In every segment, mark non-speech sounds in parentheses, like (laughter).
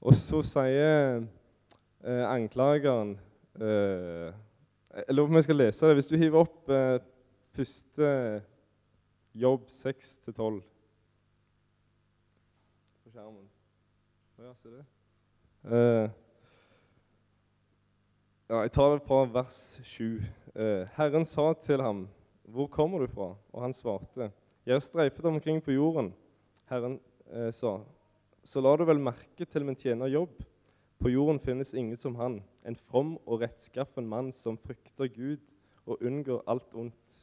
Og så sier eh, anklageren eh, Jeg lurer på om jeg skal lese det. Hvis du hiver opp eh, første jobb 6-12 på skjermen Ja, ser du? Eh, ja, jeg tar det fra vers 7. Eh, Herren sa til ham, 'Hvor kommer du fra?' Og han svarte, 'Jeg har streifet omkring på jorden.' Herren eh, sa, 'Så la du vel merke til min tjener Jobb.' På jorden finnes ingen som han, en from og rettskaffen mann som frykter Gud og unngår alt ondt.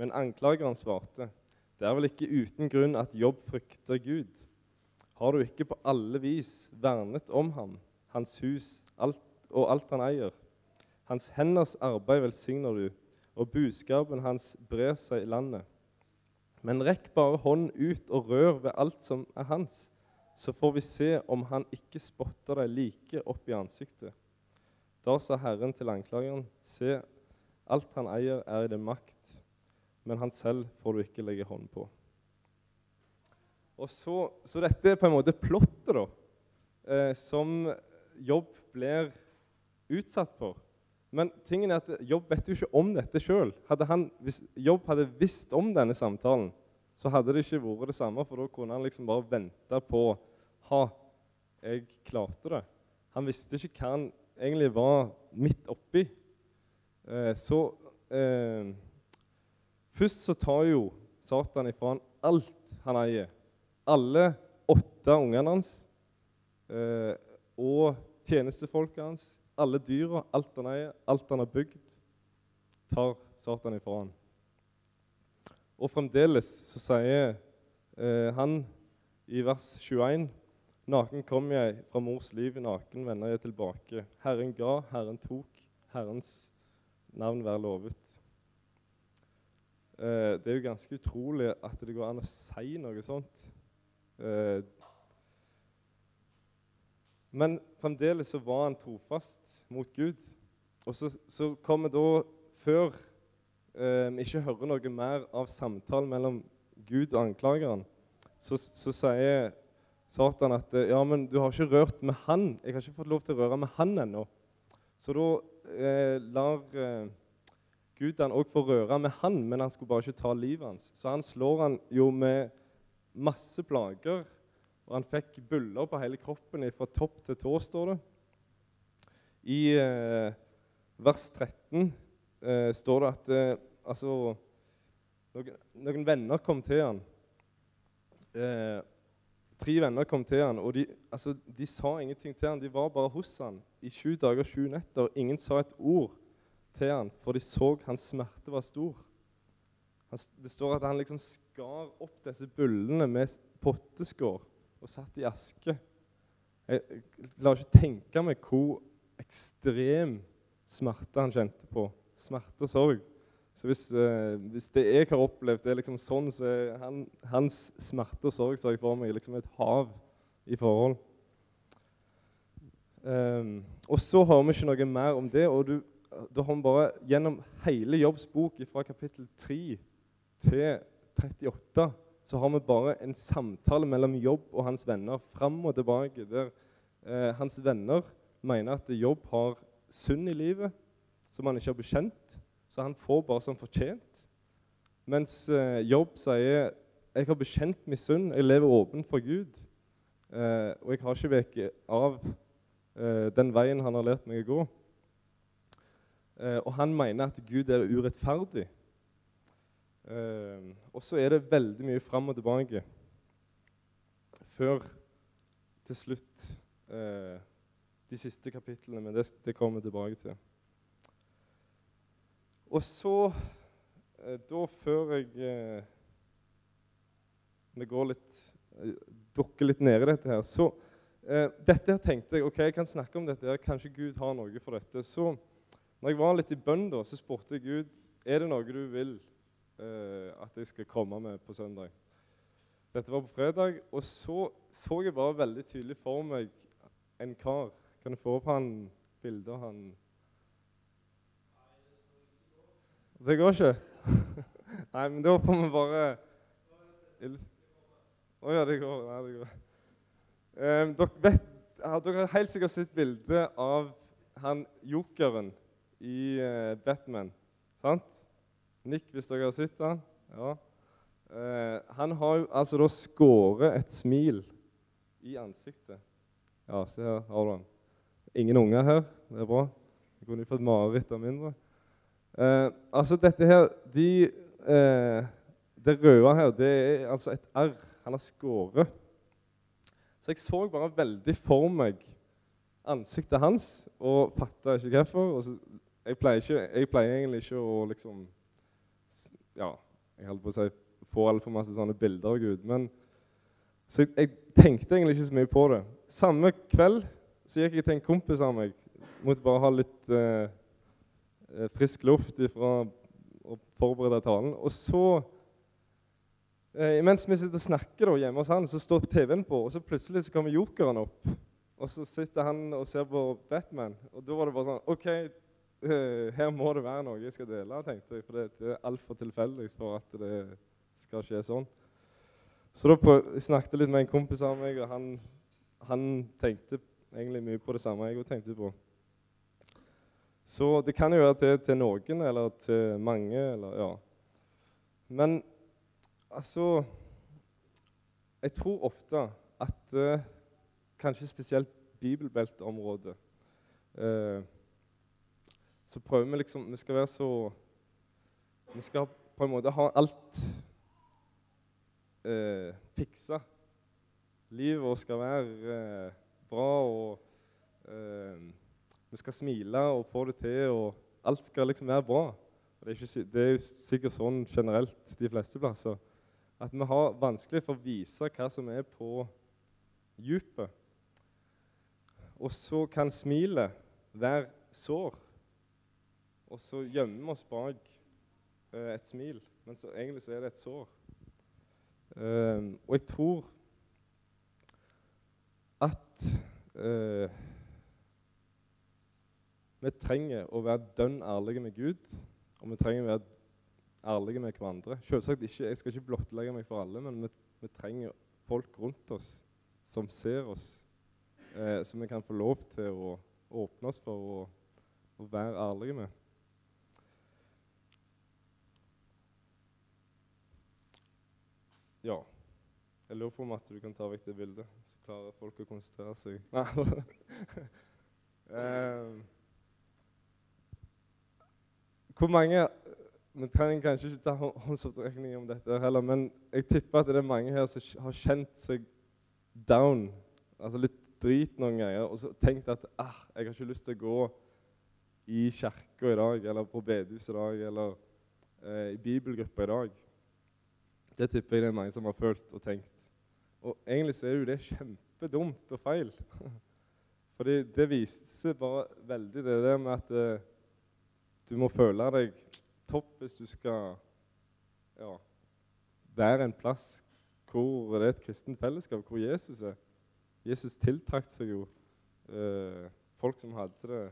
Men anklageren svarte, 'Det er vel ikke uten grunn at Jobb frykter Gud.' Har du ikke på alle vis vernet om ham, hans hus alt, og alt han eier? Hans henders arbeid velsigner du, og budskapen hans brer seg i landet. Men rekk bare hånden ut og rør ved alt som er hans, så får vi se om han ikke spotter deg like opp i ansiktet. Da sa Herren til anklageren, se, alt han eier er i din makt, men han selv får du ikke legge hånd på. Og så, så dette er på en måte plottet da, eh, som Jobb blir utsatt for. Men tingen er at Jobb vet jo ikke om dette sjøl. Hvis Jobb hadde visst om denne samtalen, så hadde det ikke vært det samme, for da kunne han liksom bare vente på Ha, jeg klarte det. Han visste ikke hva han egentlig var midt oppi. Eh, så eh, Først så tar jo Satan ifra han alt han eier. Alle åtte ungene hans eh, og tjenestefolket hans alle dyra, alt han eier, alt han har bygd, tar Satan ifra han. Og fremdeles så sier eh, han i vers 21 Naken kom jeg fra mors liv, naken vender jeg tilbake. Herren ga, Herren tok, Herrens navn være lovet. Eh, det er jo ganske utrolig at det går an å si noe sånt. Eh, men fremdeles så var han trofast mot Gud. Og så, så kommer da, før eh, vi ikke hører noe mer av samtalen mellom Gud og anklageren, så, så sier Satan at ja, men du har ikke rørt med han. Jeg har ikke fått lov til å røre med han ennå. Så da eh, lar eh, Gud han òg få røre med han, men han skulle bare ikke ta livet hans. Så han slår han jo med masse plager og han fikk buller på hele kroppen fra topp til tå, står det. I eh, vers 13 eh, står det at eh, altså, noen, noen, venner kom til han. Eh, tre venner kom til han, og de, altså, de, sa ingenting til han. De var bare hos han i sju dager og sju netter. Ingen sa et ord til han, for de så hans smerte var stor. Han, det står at han liksom skar opp disse bullene med potteskår og satt i aske. Jeg, klarer ikke tenke meg hvor ekstrem smerte han kjente på. Smerte og sorg. Så hvis, eh, hvis det jeg har opplevd, er liksom sånn, så er han, hans smerte og sorg ser jeg for meg liksom et hav i forhold. Um, og så har vi ikke noe mer om det. og du, Da har vi bare gjennom hele Jobbs bok fra kapittel 3 til 38 så har vi bare en samtale mellom Jobb og hans venner fram og tilbake. Der eh, hans venner mener at Jobb har synd i livet som han ikke har bekjent, så han får bare som fortjent. Mens eh, Jobb sier jeg har bekjent min synd, jeg lever åpen for Gud. Eh, og jeg har ikke veket av eh, den veien han har lært meg å gå. Eh, og han mener at Gud er urettferdig. Uh, og så er det veldig mye fram og tilbake før til slutt uh, de siste kapitlene, men det, det kommer vi tilbake til. Og så, uh, da før jeg Vi går litt dukker litt ned i dette her, så Dette her tenkte jeg ok, jeg kan snakke om dette. her, Kanskje Gud har noe for dette. Så når jeg var litt i bønn, da, så spurte jeg Gud er det noe du vil at jeg skal komme med på søndag. Dette var på fredag, og så så jeg bare veldig tydelig for meg en kar. Kan du få opp han bildet han Det går ikke? (laughs) Nei, men da får vi bare Å oh, ja, det går. Nei, det går. Um, dere vet har helt sikkert sett bilde av han jokeren i eh, Batman. Sant? Nick, hvis dere har sett han? Ja. Eh, han har jo altså da skåret et smil i ansiktet. Ja, se her har du han. Ingen unger her. Det er bra. Jeg kunne fått mareritt av mindre. Eh, altså, dette her de, eh, Det røde her, det er altså et R han har skåret. Så jeg så bare veldig for meg ansiktet hans og fatta ikke hvorfor. Jeg, pleier ikke, jeg pleier egentlig ikke å liksom Ja, jeg holdt på å si få altfor masse sånne bilder av Gud. Men, så jeg, jeg, tenkte egentlig ikke så mye på det. Samme kveld så gikk jeg til en kompis av meg. Måtte bare ha litt eh frisk luft ifra å forberede talen. Og så Eh, mens vi sitter og snakker da, hjemme hos han, så står TV-en på, og så plutselig så kommer jokeren opp. Og så sitter han og ser på Batman. Og da var det bare sånn OK, uh, her må det være noe jeg skal dele, tenkte jeg. For det, er altfor tilfeldig for at det skal skje sånn. Så da på, jeg snakket litt med en kompis av meg, og han, han tenkte egentlig mye på det samme jeg tenkte på. Så det kan jo være til, til noen eller til mange. eller ja. Men Altså Jeg tror ofte at eh, kanskje spesielt bibelbelteområdet eh, Så prøver vi liksom Vi skal være så Vi skal på en måte ha alt eh, fiksa. Livet vårt skal være eh, bra, og vi skal smile og få det til, og alt skal liksom være bra. Det er, ikke, det er jo sikkert sånn generelt de fleste plasser at vi har vanskelig for å vise hva som er på dypet. Og så kan smilet være sår, og så gjemmer vi oss bak eh, et smil. Men så, egentlig så er det et sår. Um, og jeg tror at uh, vi trenger å være dønn ærlige med Gud, og vi trenger å være ærlige med hverandre. Selvsagt ikke, Jeg skal ikke blottlegge meg for alle, men vi, vi trenger folk rundt oss som ser oss, eh, som vi kan få lov til å åpne oss for å, å være ærlige med. Ja. Jeg lurer på om at du kan ta vekk det bildet, så klarer folk å konsentrere seg. (laughs) (laughs) eh, hvor mange vi trenger kanskje ikke ta håndsopprekning om dette heller, men jeg tipper at det er mange her som har kjent seg down, altså litt drit noen ganger, og så tenkt at ah, jeg har ikke lyst til å gå i kirka i dag, eller på bedehuset i dag, eller eh, i bibelgruppa i dag. Det tipper jeg det er mange som har følt og tenkt. Og egentlig så er jo det kjempedumt og feil. (laughs) Fordi det viste seg bare veldig det der med at eh, du må føle deg topp hvis du skal ja, være en plass hvor det er et kristent fellesskap, hvor Jesus er. Jesus tiltrakk seg jo eh, folk som hadde det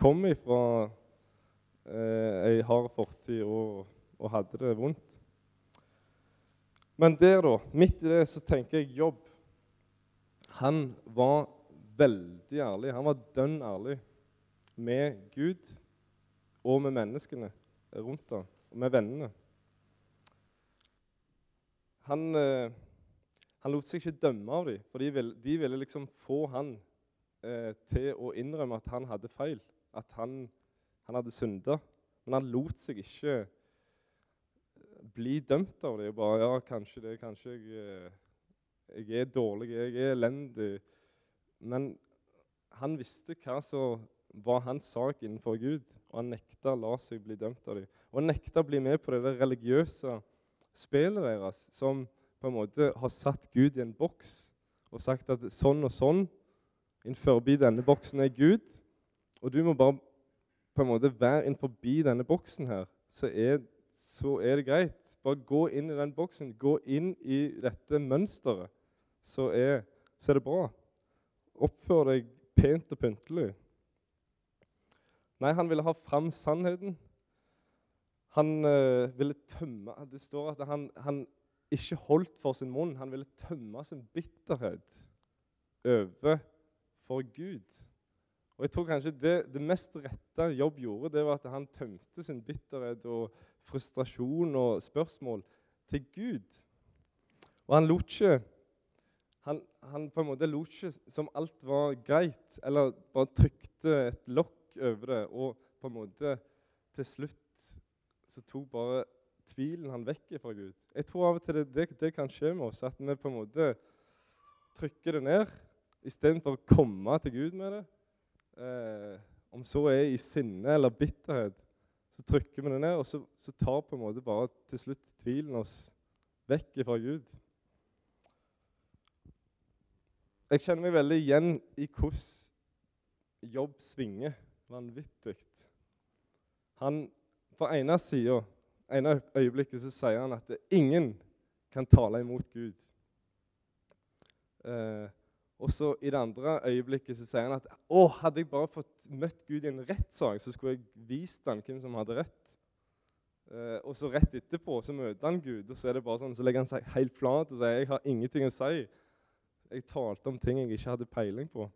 Kom ifra eh, ei hard fortid og, og, hadde det vondt. Men der, da, midt i det, så tenker jeg jobb. Han var veldig ærlig. Han var dønn ærlig med Gud og med menneskene rundt ham, og med vennene. Han, eh, han, lot seg ikke dømme av dem, for de ville, de ville liksom få han eh, til å innrømme at han hadde feil, at han, han hadde synda. Men han lot seg ikke bli dømt av det. Bare, ja, kanskje det, kanskje jeg, eh, jeg er dårlig, jeg er elendig. Men han visste hva som var hans sak innenfor Gud, og han nekta å la seg bli dømt av dem. Og nekta å bli med på det religiøse spillet deres, som på en måte har satt Gud i en boks og sagt at sånn og sånn innenfor denne boksen er Gud, og du må bare på en måte være innenfor denne boksen her, så er, så er det greit. Bare gå inn i den boksen, gå inn i dette mønsteret, så er, så er det bra. Oppfør deg pent og pyntelig. Nei, han ville ha fram sannheten. Han uh, ville tømme Det står at han, han, ikke holdt for sin munn. Han ville tømme sin bitterhet over for Gud. Og jeg tror kanskje det, det mest rette Jobb gjorde, det var at han tømte sin bitterhet og frustrasjon og spørsmål til Gud. Og han lot ikke han, han, på en måte lot ikke som alt var greit, eller bare trykte et lokk over det. Og på en måte til slutt så tok bare tvilen han vekk fra Gud. Jeg tror av og til det, det, det kan skje med oss, at vi på en måte trykker det ned istedenfor å komme til Gud med det. Eh, om så er i sinne eller bitterhet, så trykker vi det ned, og så, så tar på en måte bare til slutt tvilen oss vekk fra Gud. Jeg kjenner meg veldig igjen i hvordan jobb svinger vanvittig. Han, På ene sida, ene øyeblikket, så sier han at ingen kan tale imot Gud. Eh, og så i det andre øyeblikket så sier han at å, hadde jeg bare fått møtt Gud i en rettssak, så skulle jeg vist han hvem som hadde rett. Eh, og så rett etterpå så møter han Gud, og så er det bare sånn, så legger han seg helt flat og sier jeg har ingenting å si. Jeg talte om ting jeg ikke hadde peiling på.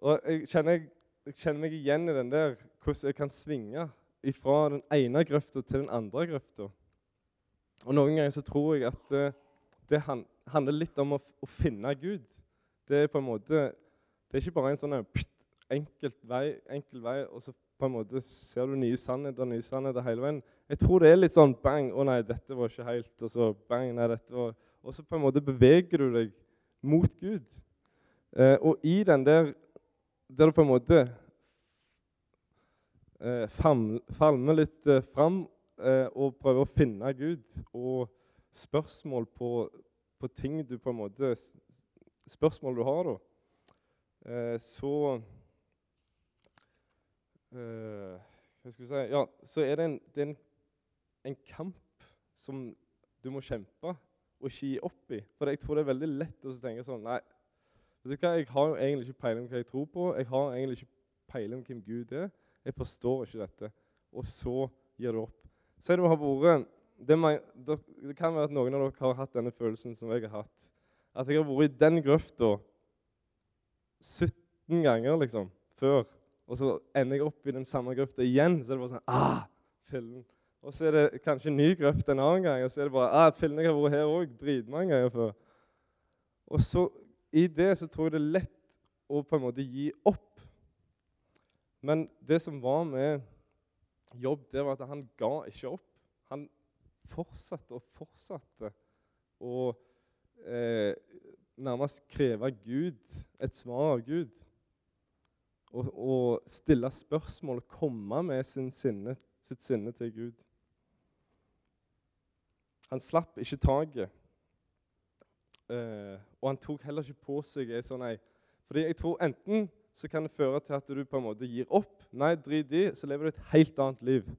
Og jeg kjenner, jeg kjenner meg igjen i den der hvordan jeg kan svinge fra den ene grøfta til den andre grøfta. Og noen ganger så tror jeg at det, det handler litt om å, å, finne Gud. Det er på en måte, det er ikke bare en sånn enkel vei, enkel vei, og så på en måte ser du nye sannheter nye sannheter hele veien. Jeg tror det er litt sånn bang, å nei, dette var ikke helt, og så bang, nei, dette var Og så på en måte beveger du deg mot Gud. Eh, og i den der der du på en måte eh, falmer litt eh, fram eh, og prøver å finne Gud, og spørsmål på, på, ting du på en måte Spørsmål du har, da, eh, så eh, Hva skal vi si Ja, så er det en, det er en, en kamp som du må kjempe og ikke gi opp i. For jeg tror det er veldig lett å tenke sånn Nei? Jeg har jo egentlig ikke peiling på hva jeg tror på. Jeg har egentlig ikke peiling på hvem Gud er. Jeg forstår ikke dette. Og så gir du opp. Si du har vært det, det, kan være at noen av dere har hatt denne følelsen som jeg har hatt. At jeg har vært i den grøfta 17 ganger liksom, før. Og så ender jeg opp i den samme grøfta igjen. Så er det bare sånn ah, fillen. Og så er det kanskje en ny grøft en annen gang. Og så er det bare ah, fillen, jeg har vært her òg dritmange ganger før. Og så i det så tror jeg det er lett å på en måte gi opp. Men det som var med Jobb, det var at han ga ikke opp. Han fortsatte og fortsatte å eh, nærmest kreve Gud, et svar av Gud. Og, og stille spørsmål komme med sinne, sitt sinne til Gud. Han slapp ikke taket. Uh, og han tok heller ikke på seg ei sånn ei Fordi jeg tror enten så kan det føre til at du på en måte gir opp. Nei, drit i, så lever du et helt annet liv.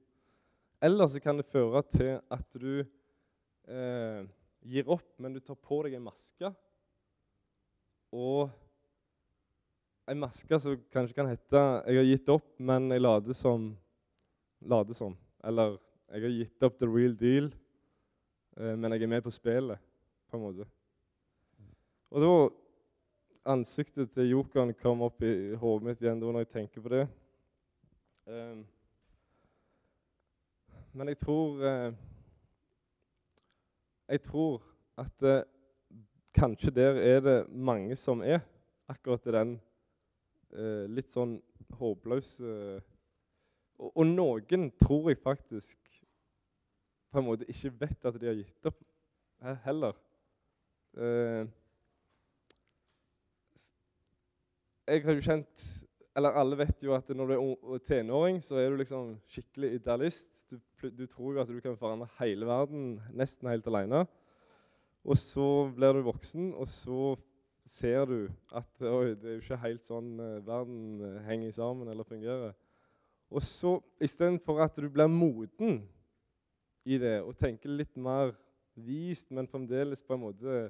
Eller så kan det føre til at du uh, gir opp, men du tar på deg en maske. Og en maske som kanskje kan hete 'Jeg har gitt opp, men jeg later som'. Lade som. Eller 'Jeg har gitt opp the real deal, uh, men jeg er med på spillet', på en måte. Og da ansiktet til jokeren kom opp i hodet mitt igjen da når jeg tenker på det. Um, men jeg tror uh, Jeg tror at uh, kanskje der er det mange som er akkurat i den uh, litt sånn håpløse og, og, noen tror jeg faktisk på en måte ikke vet at de har gitt opp heller. Uh, jeg har jo kjent Eller alle vet jo at når du er tenåring, så er du liksom skikkelig idealist. Du, du tror jo at du kan forandre hele verden nesten helt alene. Og så blir du voksen, og så ser du at oi, det er jo ikke helt sånn uh, verden uh, henger sammen eller fungerer. Og så istedenfor at du blir moden i det og tenker litt mer vist, men fremdeles på en måte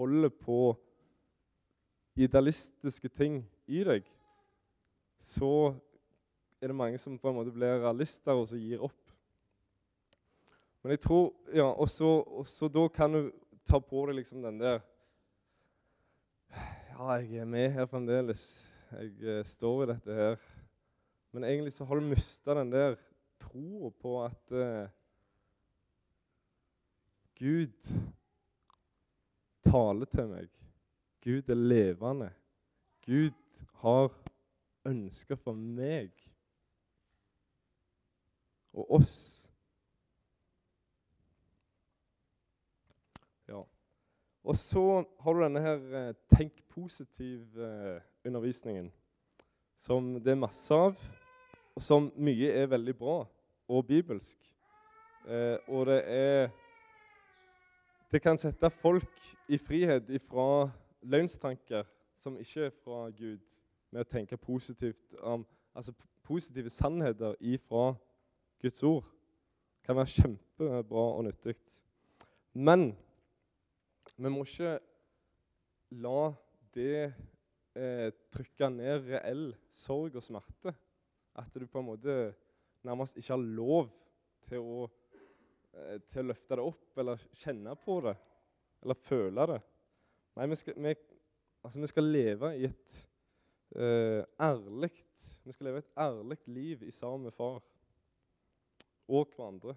holder på idealistiske ting i deg, så er det mange som på en måte blir realister og så gir opp. Men jeg tror, ja, Og så da kan du ta på deg liksom den der Ja, jeg er med her fremdeles. Jeg eh, står i dette her. Men egentlig så har du mista den der troa på at eh, Gud taler til meg. Gud er levende. Gud har ønsker for meg og oss. Ja. Og så har du denne her eh, tenk positiv-undervisningen, eh, som det er masse av, og som mye er veldig bra og bibelsk. Eh, og det er Det kan sette folk i frihet ifra løgnstanker som ikke er fra Gud, med å tenke positivt om altså positive sannheter ifra Guds ord. kan være kjempebra og nyttig. Men vi må ikke la det eh, trykke ned reell sorg og smerte. At du på en måte nærmest ikke har lov til å, eh, til å løfte det opp eller kjenne på det eller føle det. Nei, vi skal, vi, altså, vi skal leve i et uh, ærlig Vi skal leve et ærlig liv i sammen med far og hverandre.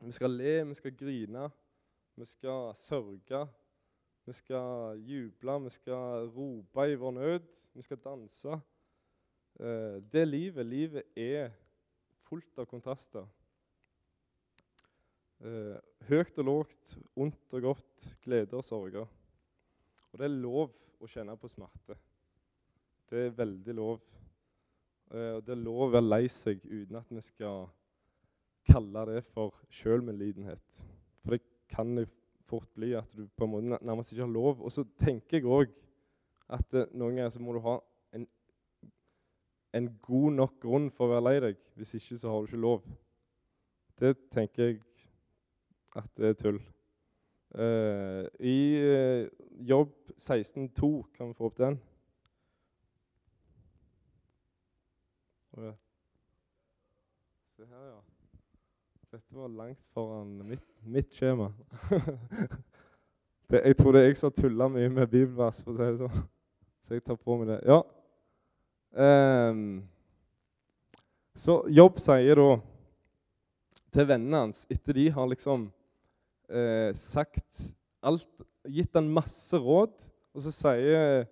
Vi skal le, vi skal grine, vi skal sørge, vi skal juble, vi skal rope i vår nød, vi skal danse. Eh, det livet, livet er fullt av kontraster. Eh, høyt og lågt, ondt og godt, glede og sorger. Og det er lov å kjenne på smerte. Det er veldig lov. Eh, og det er lov å være lei seg uten at vi skal kalle det for sjølmedlidenhet. For det kan jo fort bli at du på en måte nærmest ikke har lov. Og så tenker jeg òg at uh, noen ganger så må du ha en, en, god nok grunn for å være lei deg. Hvis ikke så har du ikke lov. Det tenker jeg at det er tull. Uh, I uh, Jobb 16,2 kan vi få opp den. Se her, ja. Dette var langt foran mitt, mitt skjema. (laughs) det, jeg tror det er jeg som tulla mye med bibelvers, for å si det sånn. Så jeg tar på meg det. Ja. Um, så Jobb sier da til vennene hans, etter de har liksom eh, sagt alt, gitt han masse råd, og så sier,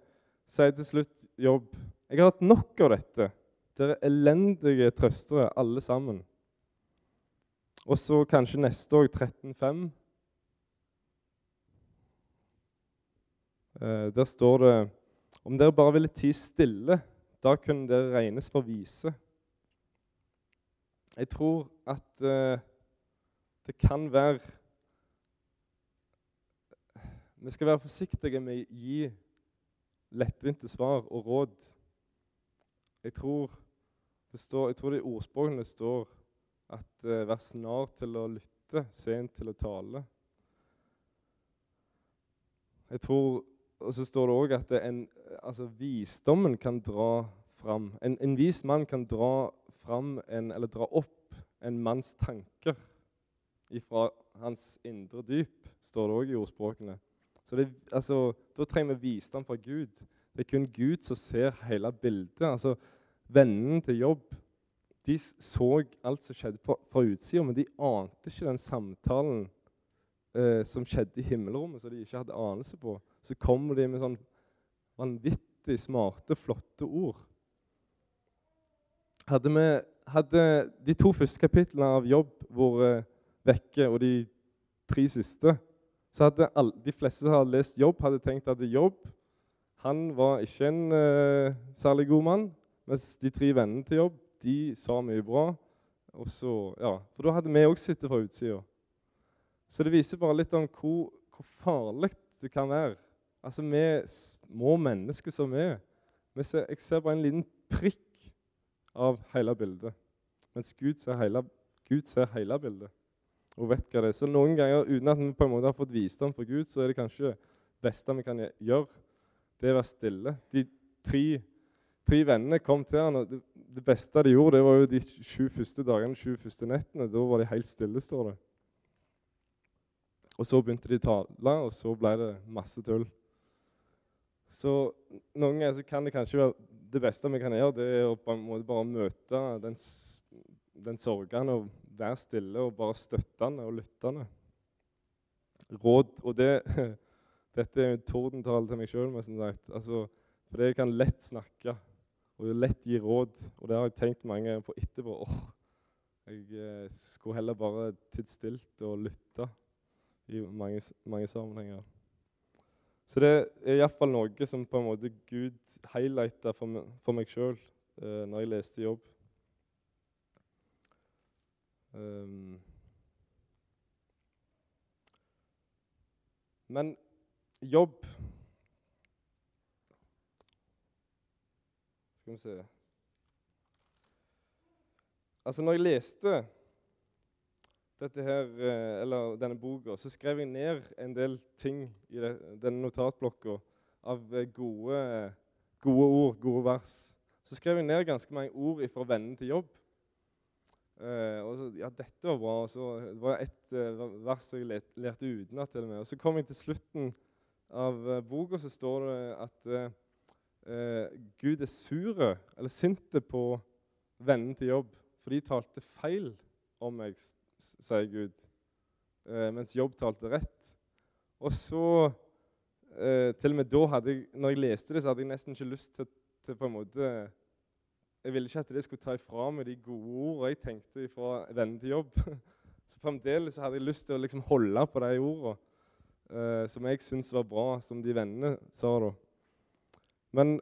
sier til slutt Jobb Jeg har hatt nok av dette. Dere elendige trøstere, alle sammen. Og så kanskje neste år 13.5. Eh, der står det om dere bare ville tie stille, da kunne dere regnes for vise. Jeg tror at eh, det kan være Vi skal være forsiktige med å gi lettvinte svar og råd. Jeg tror det, står, jeg tror det i ordspråkene står at uh, vær snar til å lytte, sent til å tale. Jeg tror, Og så står det òg at en, altså, visdommen kan dra fram en, en, vis mann kan dra fram en, eller dra opp en manns tanker ifra hans indre dyp, står det òg i ordspråkene. Så det, altså, Da trenger vi visdom fra Gud. Det er kun Gud som ser hele bildet. Altså, Vennen til jobb de så alt som skjedde fra utsida, men de ante ikke den samtalen eh, som skjedde i himmelrommet, som de ikke hadde anelse på. Så kommer de med sånn vanvittig smarte, flotte ord. Hadde, vi, hadde de to første kapitlene av Jobb vært vekke, og de tre siste, så hadde alle, de fleste som hadde lest Jobb, hadde tenkt at Jobb han var ikke en uh, særlig god mann, mens de tre vennene til Jobb de sa mye bra. Og så, ja, For da hadde vi òg sittet fra utsida. Så det viser bare litt om hvor, hvor, farlig det kan være. Altså, Vi små mennesker som vi er. Ser, jeg ser bare en liten prikk av hele bildet. Mens Gud ser hele, Gud ser hele bildet og vet hva det er. Så noen ganger, uten at vi på en måte har fått visdom fra Gud, så er det kanskje det beste vi kan gjøre, det er å være stille. De tre tre vennene kom til han, og det, det, beste de gjorde, det var jo de sju første dagene, sju første nettene. Da var de helt stille, står det. Og så begynte de å tale, og så ble det masse tull. Så noen ganger så kan det kanskje være det beste vi kan gjøre, det er å på en måte bare møte den, den sorgen og være stille og bare støttende og lyttende. Råd Og det, (laughs) dette er jo tordentale til meg sjøl. Altså, for jeg kan lett snakke og lett gi råd. Og det har jeg tenkt mange ganger på etterpå. Åh, jeg eh, skulle heller bare titt stilt og lytte i mange, mange sammenhenger. Så det er iallfall noe som på en måte Gud highlighta for, for meg sjøl eh, når jeg leste jobb. Um, men jobb Skal vi se Altså, når jeg leste dette her, eh, eller denne boka, så skrev jeg ned en del ting i denne notatblokka av eh, gode, gode ord, gode vers. Så skrev jeg ned ganske mange ord fra vennen til jobb. Eh, og så, ja, dette var bra. Og så det var et uh, vers jeg let, lærte utenat til og med. Og så kom jeg til slutten av uh, boka, så står det at eh, Gud er sure, eller sinte på vennen til jobb, for de talte feil om meg, sier Gud, mens jobb talte rett. Og så Til og med da hadde jeg, når jeg leste det, så hadde jeg nesten ikke lyst til, til på en måte Jeg ville ikke at det skulle ta ifra meg de gode ordene jeg tenkte fra vennen til jobb. (laughs) Så fremdeles hadde jeg lyst til å liksom holde på de ordene eh, som jeg syntes var bra, som de vennene sa da. Men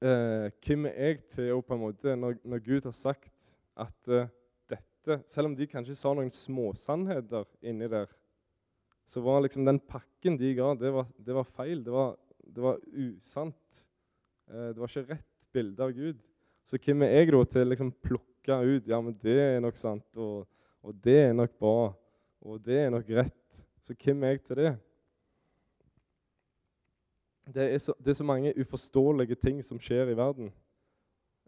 eh, hvem er jeg til å på en måte, når, når Gud har sagt at eh, dette Selv om de kanskje sa noen småsannheter inni der, så var liksom den pakken de ga, det var, det var feil. Det var, det var usant. Eh, det var ikke rett bilde av Gud. Så hvem er jeg da til å liksom plukke ut ja, men det er nok sant, og, og det er nok bra, og det er nok rett. Så hvem er jeg til det? Det er, så, det er så mange uforståelige ting som skjer i verden.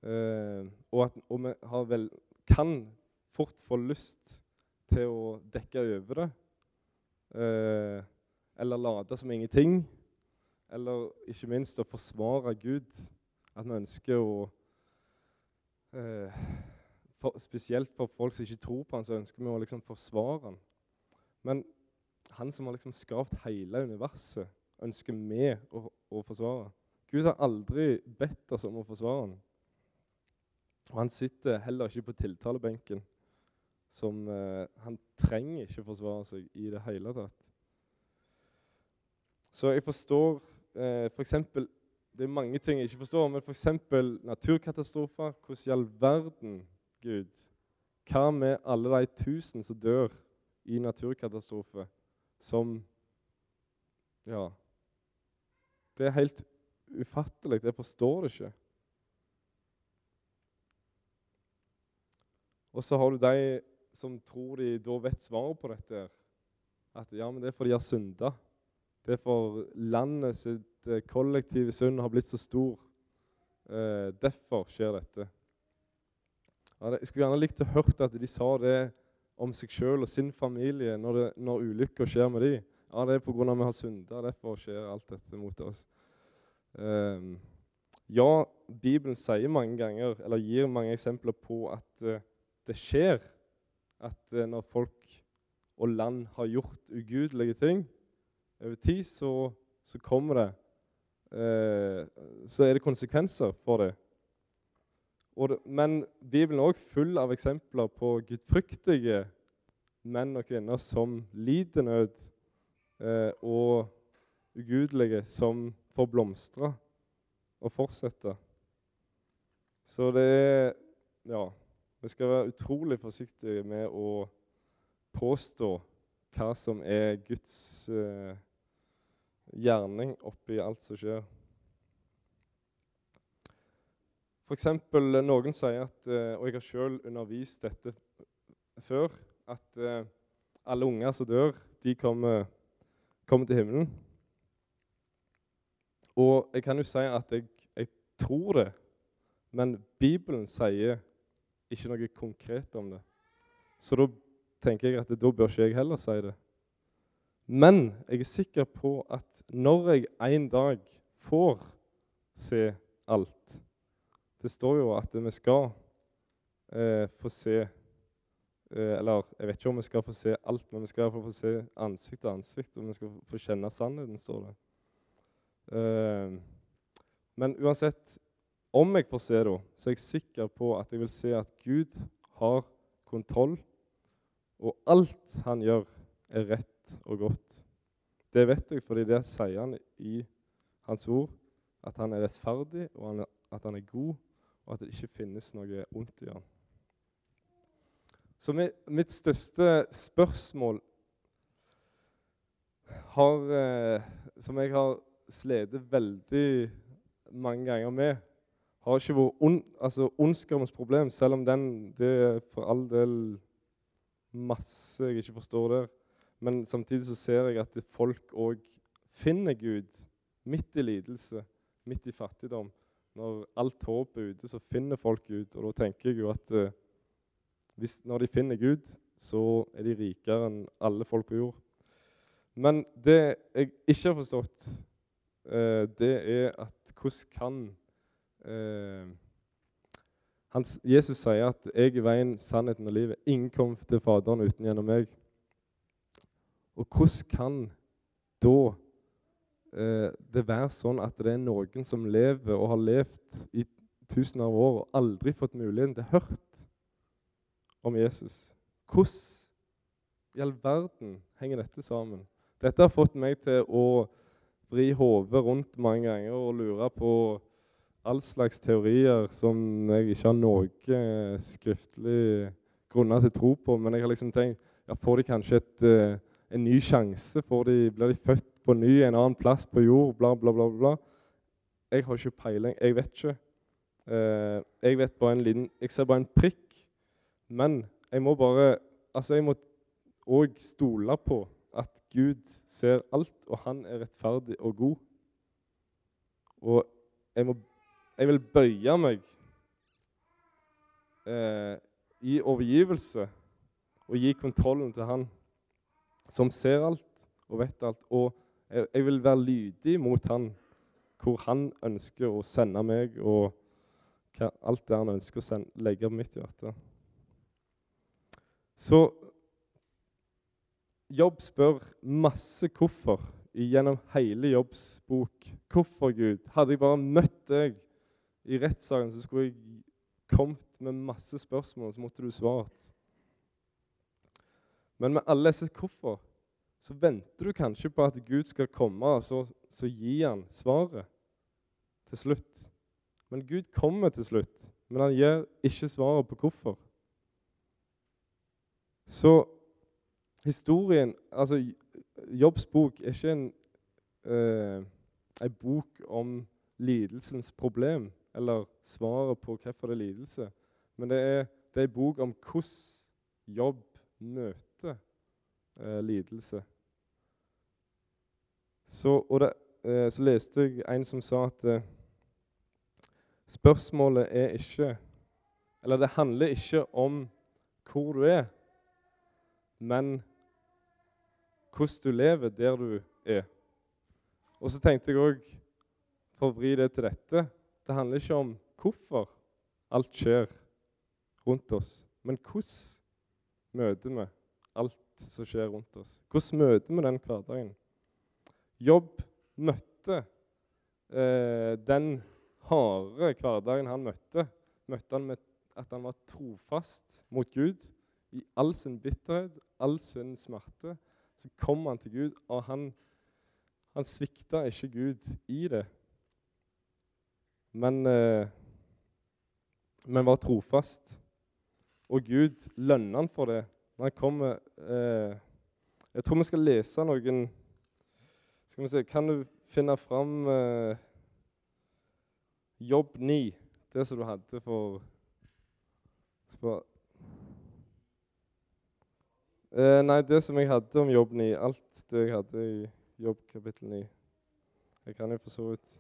Eh, og, at, og vi vel, kan fort få lyst til å dekke over det. Eh, eller late som ingenting. Eller ikke minst å forsvare Gud. At vi ønsker å eh, for, Spesielt for folk som ikke tror på han, så ønsker vi å liksom forsvare han. Men han som har liksom skapt hele universet, ønsker vi å, å forsvare. Gud har aldri bedt oss om å forsvare han. Og han sitter heller ikke på tiltalebenken. Som, eh, han trenger ikke forsvare seg i det hele tatt. Så jeg forstår eh, f.eks. Det er mange ting jeg ikke forstår, men f.eks. naturkatastrofer. Hvordan i all verden, Gud Hva med alle de tusen som dør i naturkatastrofer, som Ja. Det er helt ufattelig. Jeg forstår det ikke. Og så har du de som tror de da vet svaret på dette. At ja, men det er fordi de har synda. Det er for landet sitt eh, kollektive synd har blitt så stor. Eh, derfor skjer dette. Jeg skulle gjerne likt å hørt at de sa det om seg sjøl og sin familie når, når ulykker skjer med dem. Ja, det er pga. vi har synda. Derfor skjer alt dette mot oss. Eh, ja, Bibelen sier mange ganger, eller gir mange eksempler på at eh, det skjer at eh, når folk og land har gjort ugudelige ting over tid, så, så kommer det Så er det konsekvenser for det. Det men Bibelen er òg full av eksempler på gudfryktige menn og kvinner som lider nød, eh, og ugudelige som får blomstre og fortsette. Så det er Ja. Vi skal være utrolig forsiktige med å påstå hva som er Guds eh, gjerning oppi alt som skjer. F.eks. noen sier at, eh, og jeg har sjøl undervist dette før, at eh, alle unger som dør, de kommer, kommer til himmelen. Og jeg kan jo si at jeg, jeg tror det, men Bibelen sier ikke noe konkret om det. Så da tenker jeg at da bør ikke jeg heller si det. Men jeg er sikker på at når jeg en dag får se alt Det står jo at vi skal eh, få se eh, Eller jeg vet ikke om vi skal få se alt, men vi skal få se ansikt til ansikt, og vi skal få kjenne sannheten, står det. Eh, men uansett, om jeg får se det, så er jeg sikker på at jeg vil se at Gud har kontroll, og alt han gjør, er rett og godt. Det vet jeg fordi det sier han i hans ord, at han er rettferdig, og at han er god, og at det ikke finnes noe ondt i ham. Så mitt største spørsmål har, eh, som jeg har slitt veldig mange ganger med, har ikke vært ond, altså ondskapens problem, selv om den det er for all del masse jeg ikke forstår der. Men samtidig så ser jeg at folk òg finner Gud midt i lidelse, midt i fattigdom. Når alt håp er ute, så finner folk Gud. Og da tenker jeg jo at eh, hvis, når de finner Gud, så er de rikere enn alle folk på jord. Men det jeg ikke har forstått, eh, det er at hvordan kan eh, Jesus sier at 'jeg er veien, sannheten og livet'. Ingen kommer til Faderen uten gjennom meg. Og hvordan kan da eh, det være sånn at det er noen som lever og har levd i tusener av år og aldri fått muligheten til å hørt om Jesus? Hvordan i all verden henger dette sammen? Dette har fått meg til å vri hodet rundt mange ganger og lure på all slags teorier som jeg ikke har noe eh, skriftlig grunner til å tro på. Men jeg har liksom tenkt ja, Får de kanskje et, uh, en ny sjanse? De, blir de født på ny en annen plass på jord? Bla, bla, bla. bla. Jeg har ikke peiling. Jeg vet ikke. Uh, jeg vet bare en liten Jeg ser bare en prikk. Men jeg må bare Altså, jeg må òg stole på at Gud ser alt, og han er rettferdig og god. Og jeg må jeg vil bøye meg eh, i overgivelse og gi kontrollen til Han som ser alt og vet alt. Og jeg, vil være lydig mot Han, hvor Han ønsker å sende meg, og alt det Han ønsker å sende, legge på mitt hjerte. Så Jobb spør masse hvorfor gjennom hele Jobbs bok. Hvorfor, Gud? Hadde jeg bare møtt deg i rettssaken så skulle jeg kommet med masse spørsmål, så måtte du svart. Men med alle disse hvorfor så venter du kanskje på at Gud skal komme, og så, så gir han svaret til slutt. Men Gud kommer til slutt, men han gir ikke svaret på hvorfor. Så historien Altså, Jobbs bok er ikke en, eh, en bok om lidelsens problem eller svaret på hvorfor det er lidelse. Men det er, det er en bok om hvordan jobb møter eh, lidelse. Så, det, eh, så, leste jeg en som sa at eh, spørsmålet er ikke Eller det handler ikke om hvor du er, men hvordan du lever der du er. Og så tenkte jeg òg, for å vri det til dette det handler ikke om hvorfor alt skjer rundt oss, men hvordan møter vi alt som skjer rundt oss? Hvordan møter vi den hverdagen? Jobb møtte eh, den harde hverdagen han møtte. Møtte han med at han var trofast mot Gud i all sin bitterhet, all sin smerte. Så kom han til Gud, og han, han svikta ikke Gud i det men, eh, men var trofast. Og Gud lønner han for det når han kommer eh, Jeg tror vi skal lese noen Skal vi se Kan du finne fram eh, Jobb 9, det som du hadde for spør, eh, Nei, det som jeg hadde om Jobb 9. Alt det jeg hadde i Jobb kapittel 9. Jeg kan jo for så vidt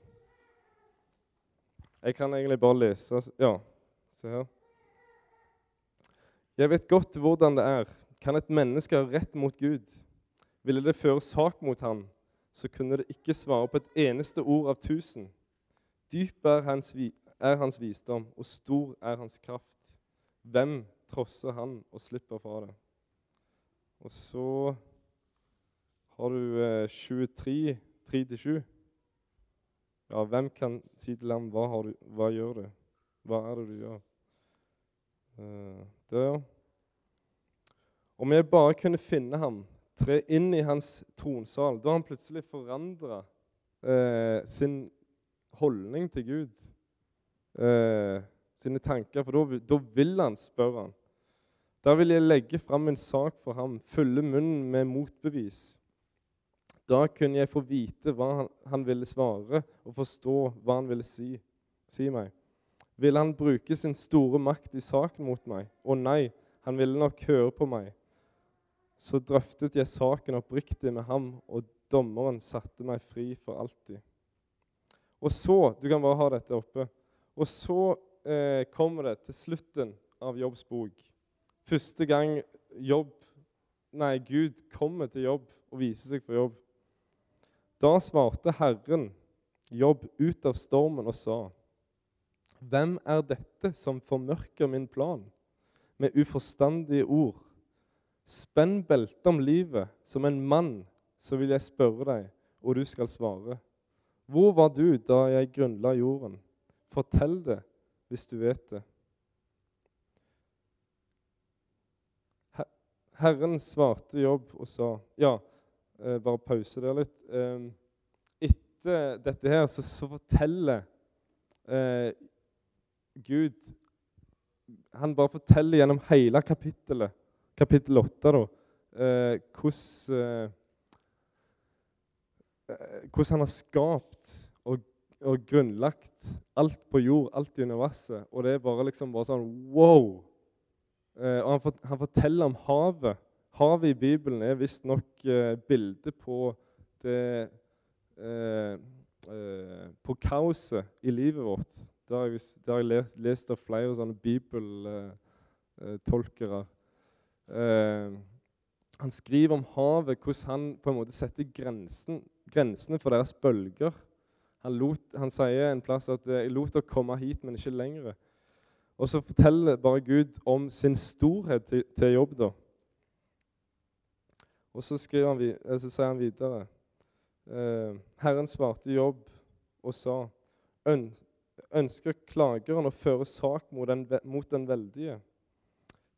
jeg kan egentlig bare lese Ja, se her. Jeg vet godt hvordan det er. Kan et menneske ha rett mot Gud? Ville det føre sak mot ham, så kunne det ikke svare på et eneste ord av tusen. Dyp er hans, er hans visdom, og stor er hans kraft. Hvem trosser han og slipper fra det? Og så har du eh, 23, 3-7. Ja, hvem kan si til ham hva, du, hva gjør du? Hva er det du gjør? Eh, der. Om jeg bare kunne finne ham, tre inn i hans tronsal, da har han plutselig forandra eh, sin holdning til Gud, eh, sine tanker, for da vil han spørre han. Da vil jeg legge fram en sak for ham, fylle munnen med motbevis. Da kunne jeg få vite hva han, han ville svare, og forstå hva han ville si, si meg. Ville han bruke sin store makt i saken mot meg? Å nei, han ville nok høre på meg. Så drøftet jeg saken oppriktig med ham, og dommeren satte meg fri for alltid. Og så Du kan bare ha dette oppe. Og så eh, kommer det til slutten av Jobbs bok. Første gang jobb, nei, Gud kommer til jobb og viser seg for jobb. Da svarte Herren Jobb ut av stormen og sa:" Hvem er dette som formørker min plan med uforstandige ord? Spenn beltet om livet som en mann, så vil jeg spørre deg, og du skal svare. Hvor var du da jeg grunnla jorden? Fortell det hvis du vet det. Herren svarte Jobb og sa Ja, eh, bare pause der litt. Eh, etter dette her så, så forteller eh, Gud Han bare forteller gjennom hele kapittelet, kapittel 8, da, eh, hvordan, eh, hvordan han har skapt og, og, grunnlagt alt på jord, alt i universet. Og det er bare liksom bare sånn wow! Eh, og han, han, forteller om havet. Havet i Bibelen er visstnok eh, bildet på det eh, eh, På kaoset i livet vårt. Det har jeg, det har jeg lest av flere sånne bibeltolkere. Eh, han skriver om havet, hvordan han på en måte setter grensen, grensene for deres bølger. Han, lot, han, sier en plass at 'jeg lot dere komme hit, men ikke lenger'. Og så forteller bare Gud om sin storhet til, til jobb. da. Og så, han, så sier han videre eh, Herren svarte Jobb og sa ønsker klageren å føre sak mot den, mot den veldige.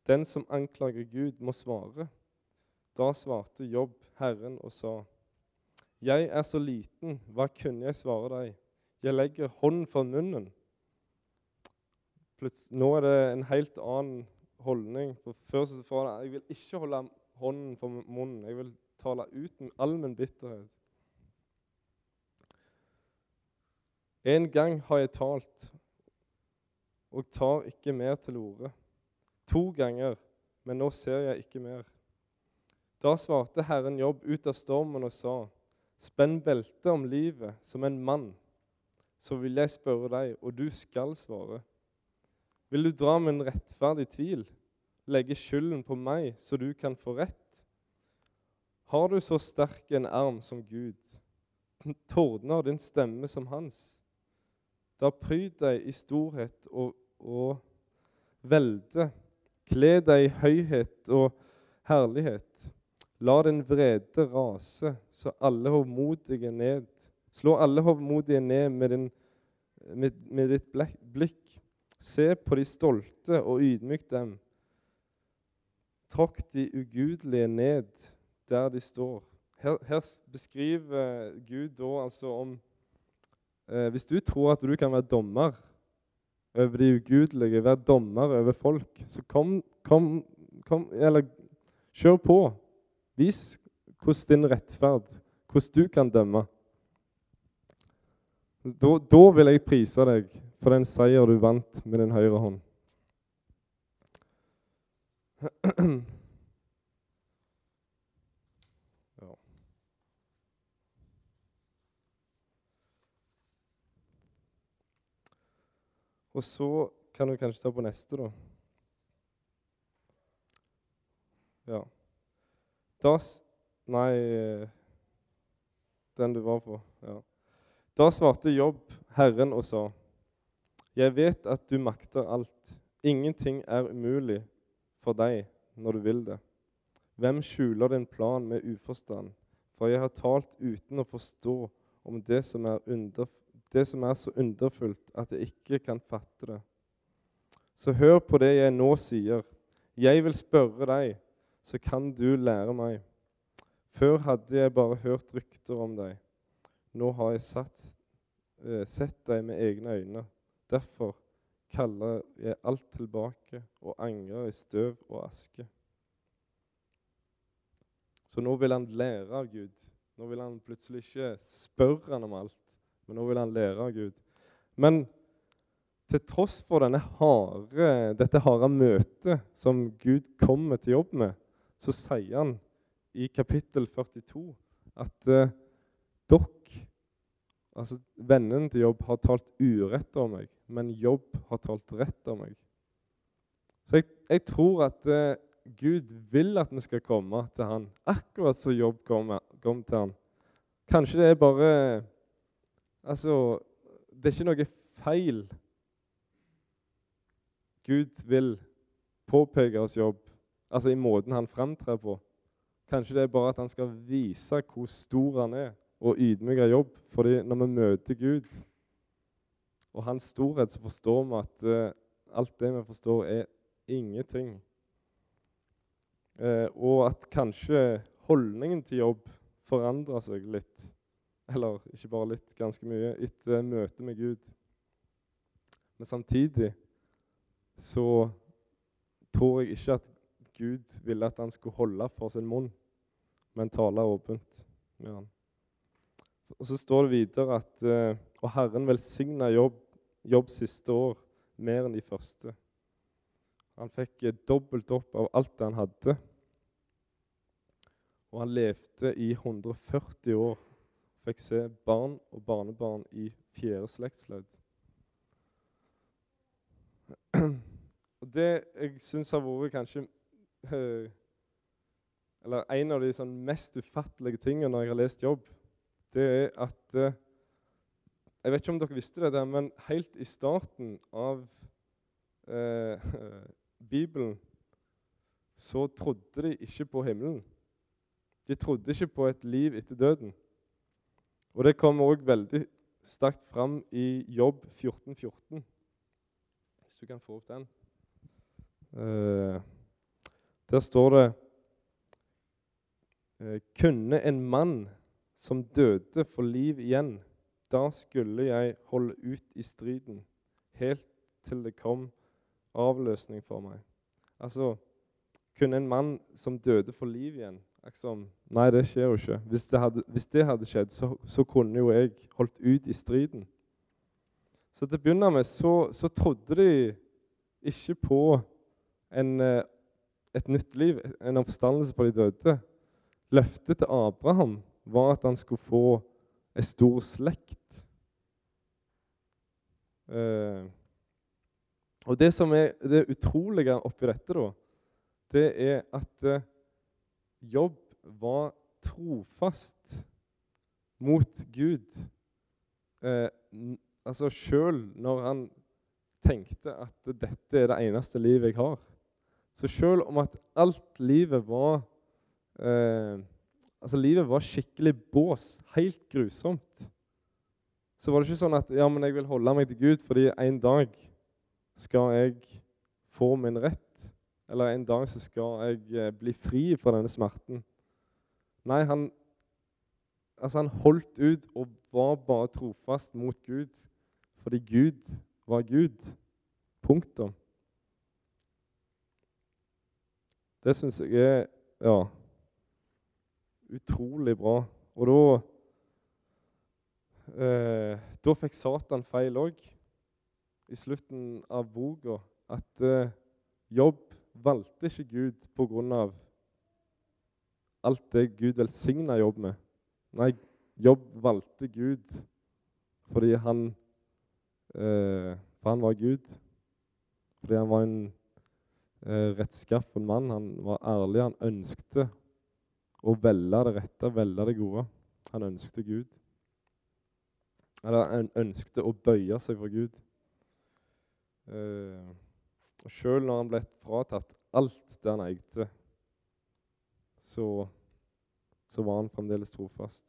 Den som anklager Gud, må svare. Da svarte Jobb Herren og sa, Jeg er så liten, hva kunne jeg svare deg? Jeg legger hånden for munnen. Plutselig, nå er det en helt annen holdning. For før så var det jeg vil ikke holde hånden for munnen. Jeg vil tale uten all min bitterhet. En gang har jeg talt og tar ikke mer til orde. To ganger, men nå ser jeg ikke mer. Da svarte Herren Jobb ut av stormen og sa, Spenn beltet om livet som en mann, så vil jeg spørre deg, og du skal svare. Vil du dra en rettferdig tvil, legge skylden på meg, så du kan få rett? Har du så sterk en arm som Gud, tordner din stemme som hans? Da pryd deg i storhet og, og velde. Kle deg i høyhet og herlighet. La din vrede rase, så alle hovmodige ned. Slå alle hovmodige ned med, din, med, med ditt blikk. Se på de stolte og ydmyk dem. Tråkk de ugudelige ned der de står. Her, her beskriver Gud da altså om Hvis du tror at du kan være dommer over de ugudelige, være dommer over folk, så kom, kom, kom Eller kjør på. Vis hvordan din rettferd, hvordan du kan dømme. Da, da vil jeg prise deg for den seier du vant med din høyre hånd. (clears throat) Og så kan du kanskje ta på neste, da. Ja. Da, Nei, den du var på. Ja. Da svarte Jobb Herren og sa, Jeg vet at du makter alt. Ingenting er umulig for deg når du vil det. Hvem skjuler din plan med uforstand? For jeg har talt uten å forstå om det som er, under, det som er så underfullt at jeg ikke kan fatte det. Så hør på det jeg nå sier. Jeg vil spørre deg, så kan du lære meg. Før hadde jeg bare hørt rykter om deg. Nå har jeg satt, eh, sett deg med egne øyne. Derfor kaller jeg alt tilbake og angrer i støv og aske. Så nå vil han lære av Gud. Nå vil han plutselig ikke spørre han om alt, men nå vil han lære av Gud. Men til tross for hare, dette harde møtet som Gud kommer til jobb med, så sier han i kapittel 42 at eh, dere, altså vennene til Jobb, har talt urett om meg, men Jobb har talt rett om meg. Så jeg, jeg tror at eh, Gud vil at vi skal komme til han, akkurat som Jobb kom, kom til han. Kanskje det er bare Altså, det er ikke noe feil Gud vil påpeke oss jobb, altså i måten han framtrer på. Kanskje det er bare at han skal vise hvor stor han er, og ydmyke jobb. Fordi når vi møter Gud og hans storhet, så forstår vi at uh, alt det vi forstår, er ingenting Uh, og at kanskje holdningen til jobb forandrer seg litt. Eller ikke bare litt, ganske mye, etter møtet med Gud. Men samtidig så tror jeg ikke at Gud ville at han skulle holde for sin munn, men tale åpent med han. Og Så står det videre at eh, og Herren velsigna jobb, jobb siste år mer enn de første. Han fikk dobbelt opp av alt det han hadde. Og han levde i 140 år. Fikk se barn og barnebarn i fjerde slektsledd. (clears throat) Og det jeg syns har vært kanskje øh, Eller en av de sånn mest ufattelige tingene når jeg har lest jobb, det er at øh, Jeg vet ikke om dere visste det, men helt i starten av eh, (laughs) Bibelen så trodde de ikke på himmelen. De trodde ikke på et liv etter døden. Og det kommer òg veldig sterkt fram i Jobb 14.14, 14. Hvis du kan få opp den. Uh, der står det uh, Kunne en mann som døde, få liv igjen, da skulle jeg holde ut i striden, helt til det kom avløsning for meg. Altså, kunne en mann som døde, få liv igjen? Liksom, nei, det skjer jo ikke. Hvis det hadde, hvis det hadde skjedd, så, så, kunne jo jeg holdt ut i striden. Så til å begynne med så, så trodde de ikke på en, eh, et nytt liv, en oppstandelse for de døde. Løftet til Abraham var at han skulle få en stor slekt. Eh, og det som er det utrolige oppi dette, da, det er at eh, Jobb var trofast mot Gud. Eh, altså Sjøl når han tenkte at dette er det eneste livet jeg har. Så sjøl om at alt livet var eh, Altså livet var skikkelig bås, helt grusomt, så var det ikke sånn at ja, men jeg vil holde meg til Gud fordi en dag skal jeg få min rett. Eller en dag så skal jeg eh, bli fri fra denne smerten. Nei, han, altså han holdt ut og var bare trofast mot Gud fordi Gud var Gud. Punktum. Det syns jeg er ja, utrolig bra. Og da eh, Da fikk Satan feil òg, i slutten av boka, at eh, jobb valgte ikke Gud pga. alt det Gud velsigna jobb med. Nei, jobb valgte Gud fordi han eh, For han var Gud. Fordi han var en eh, rettskaffen mann. Han var ærlig. Han ønskte å velge det rette, velge det gode. Han ønskte Gud. Eller han ønskte å bøye seg for Gud. Eh, og Sjøl når han ble fratatt alt det han eide, så, så var han fremdeles trofast.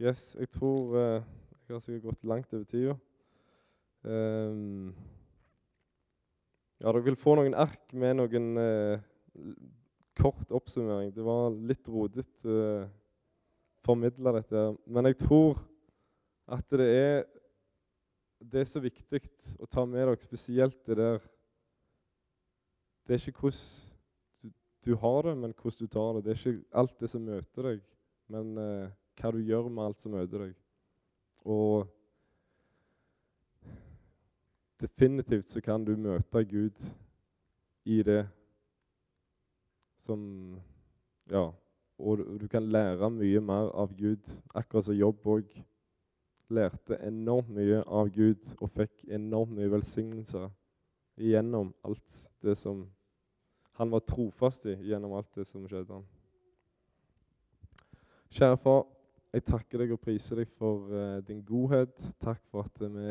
Yes, jeg tror eh, Jeg har sikkert gått langt over tida. Um, ja, dere vil få noen ark med noen eh, kort oppsummering. Det var litt rodete eh, formidla dette. Men jeg tror at det er, det er så viktig å ta med dere spesielt det der Det er ikke hvordan du, du har det, men hvordan du tar det. Det er ikke alt det som møter deg, men eh, hva du gjør med alt som møter deg. Og definitivt så kan du møte Gud i det som Ja. Og du kan lære mye mer av Gud, akkurat som jobb òg. Lærte enormt mye av Gud og fikk enormt mye velsignelser gjennom alt det som Han var trofast i gjennom alt det som skjedde. Kjære far, jeg takker deg og priser deg for uh, din godhet. Takk for at vi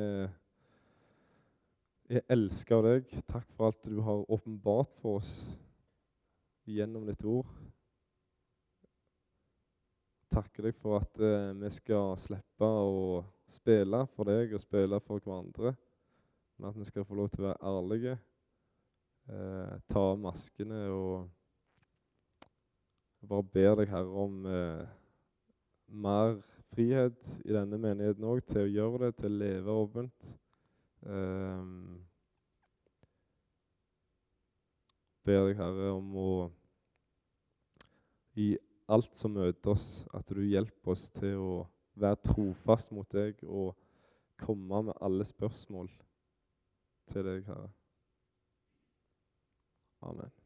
er elska av deg. Takk for alt du har åpenbart for oss gjennom ditt ord. Takker deg for at eh, vi skal slippe å spille for deg og spille for hverandre. Men at vi skal få lov til å være ærlige, eh, ta av maskene og bare ber deg, Herre, om mer frihet i denne menigheten òg til å gjøre det, til å leve åpent. Eh, ber deg, Herre, om å i alt som møter oss, at du hjelper oss til å være trofast mot deg og komme med alle spørsmål til deg, Herre. Amen.